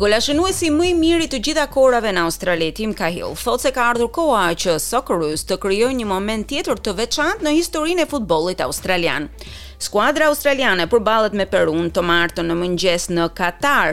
Golashënuesi më i mirë i të gjitha kohërave në Australi, Tim Cahill, thotë se ka ardhur koha që Socceroos të krijojë një moment tjetër të veçantë në historinë e futbollit australian. Skuadra australiane përballet me Perunë të martën në mëngjes në Katar,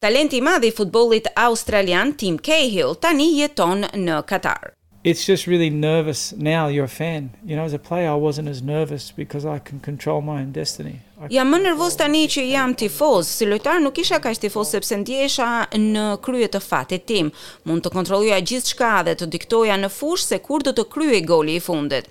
Talenti i madh i futbollit australian Tim Cahill tani jeton në Katar. It's just really nervous now you're a fan you know as a player I wasn't as nervous because I can control my own destiny I Jam më nervoz tani që jam tifoz, si lojtar nuk isha kaq tifoz sepse ndihesha në krye të fatit tim. Mund të kontrolloja gjithçka dhe të diktoja në fushë se kur do të kryhej goli i fundit.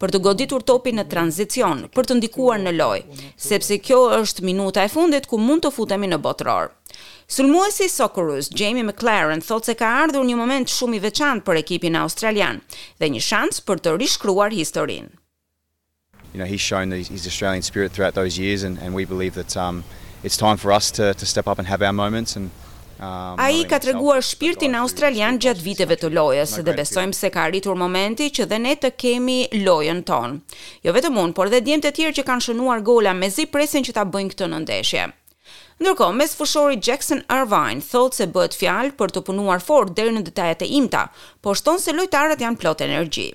për të goditur topin në tranzicion, për të ndikuar në lojë, sepse kjo është minuta e fundit ku mund të futemi në Botëror. Sulmuesi i Socceroos, Jamie Maclaren thotë se ka ardhur një moment shumë i veçantë për ekipin australian dhe një shans për të rishkruar historinë. You know, he's shown the, his Australian spirit throughout those years and and we believe that um it's time for us to to step up and have our moments and Ai ka treguar shpirtin australian gjatë viteve të lojës dhe besojmë se ka arritur momenti që dhe ne të kemi lojën tonë. Jo vetëm unë, por dhe djemtë e tjerë që kanë shënuar gola mezi presin që ta bëjnë këtë në ndeshje. Ndërkohë, mesfushori Jackson Irvine thotë se bëhet fjalë për t'u punuar fort deri në detajet e imta, por shton se lojtarët janë plot energji.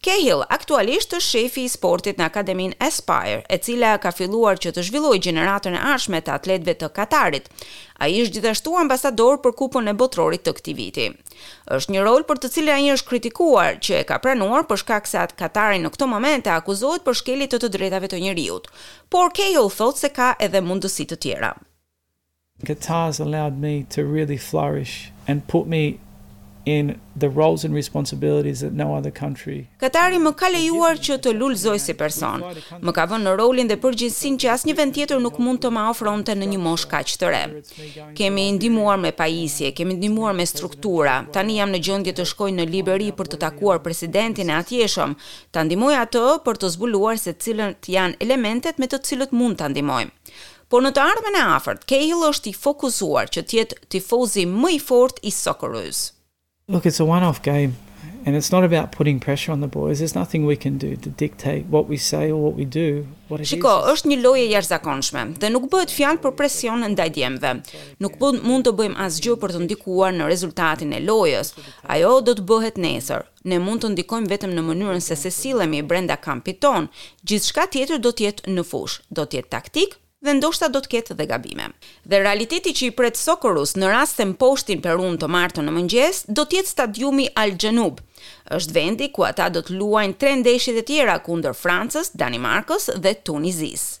Cahill aktualisht është shefi i sportit në akademinë Aspire, e cila ka filluar që të zhvillojë gjeneratën e ardhshme të atletëve të Katarit. Ai është gjithashtu ambasador për Kupën e Botërorit të këtij viti. Është një rol për të cilin ai është kritikuar, që e ka pranuar për shkak se Katari në këto momente akuzohet për shkelje të të drejtave të njeriut. Por Cahill thotë se ka edhe mundësi të tjera. Qatar has allowed me to really flourish and put me in the roles and responsibilities that no other country. Katari më ka lejuar që të lulëzoj si person. Më ka vënë në rolin dhe përgjegjësinë që asnjë vend tjetër nuk mund të ma ofronte në një moshë kaq të re. Kemi ndihmuar me pajisje, kemi ndihmuar me struktura. Tani jam në gjendje të shkoj në Liberi për të takuar presidentin e atjeshëm, ta ndihmoj atë për të zbuluar se cilët janë elementet me të cilët mund ta ndihmojmë. Por në të ardhmen e afërt, Cahill është i fokusuar që të jetë tifozi më i fortë i Socceroos. Look, it's a one-off game and it's not about putting pressure on the boys. There's nothing we can do to dictate what we say or what we do. Shiko, është një lojë e jashtëzakonshme dhe nuk bëhet fjalë për presion ndaj djemve. Nuk mund të bëjmë asgjë për të ndikuar në rezultatin e lojës. Ajo do të bëhet nesër. Ne mund të ndikojmë vetëm në mënyrën se se sillemi brenda kampit tonë, gjithçka tjetër do të jetë në fushë, do të jetë taktikë dhe ndoshta do të ketë dhe gabime. Dhe realiteti që i pret Socceroos në rast se mposhtin Perunë të martën në mëngjes, do të jetë stadiumi Al Janoub. Është vendi ku ata do të luajnë tre ndeshjet e tjera kundër Francës, Danimarkës dhe Tunizisë.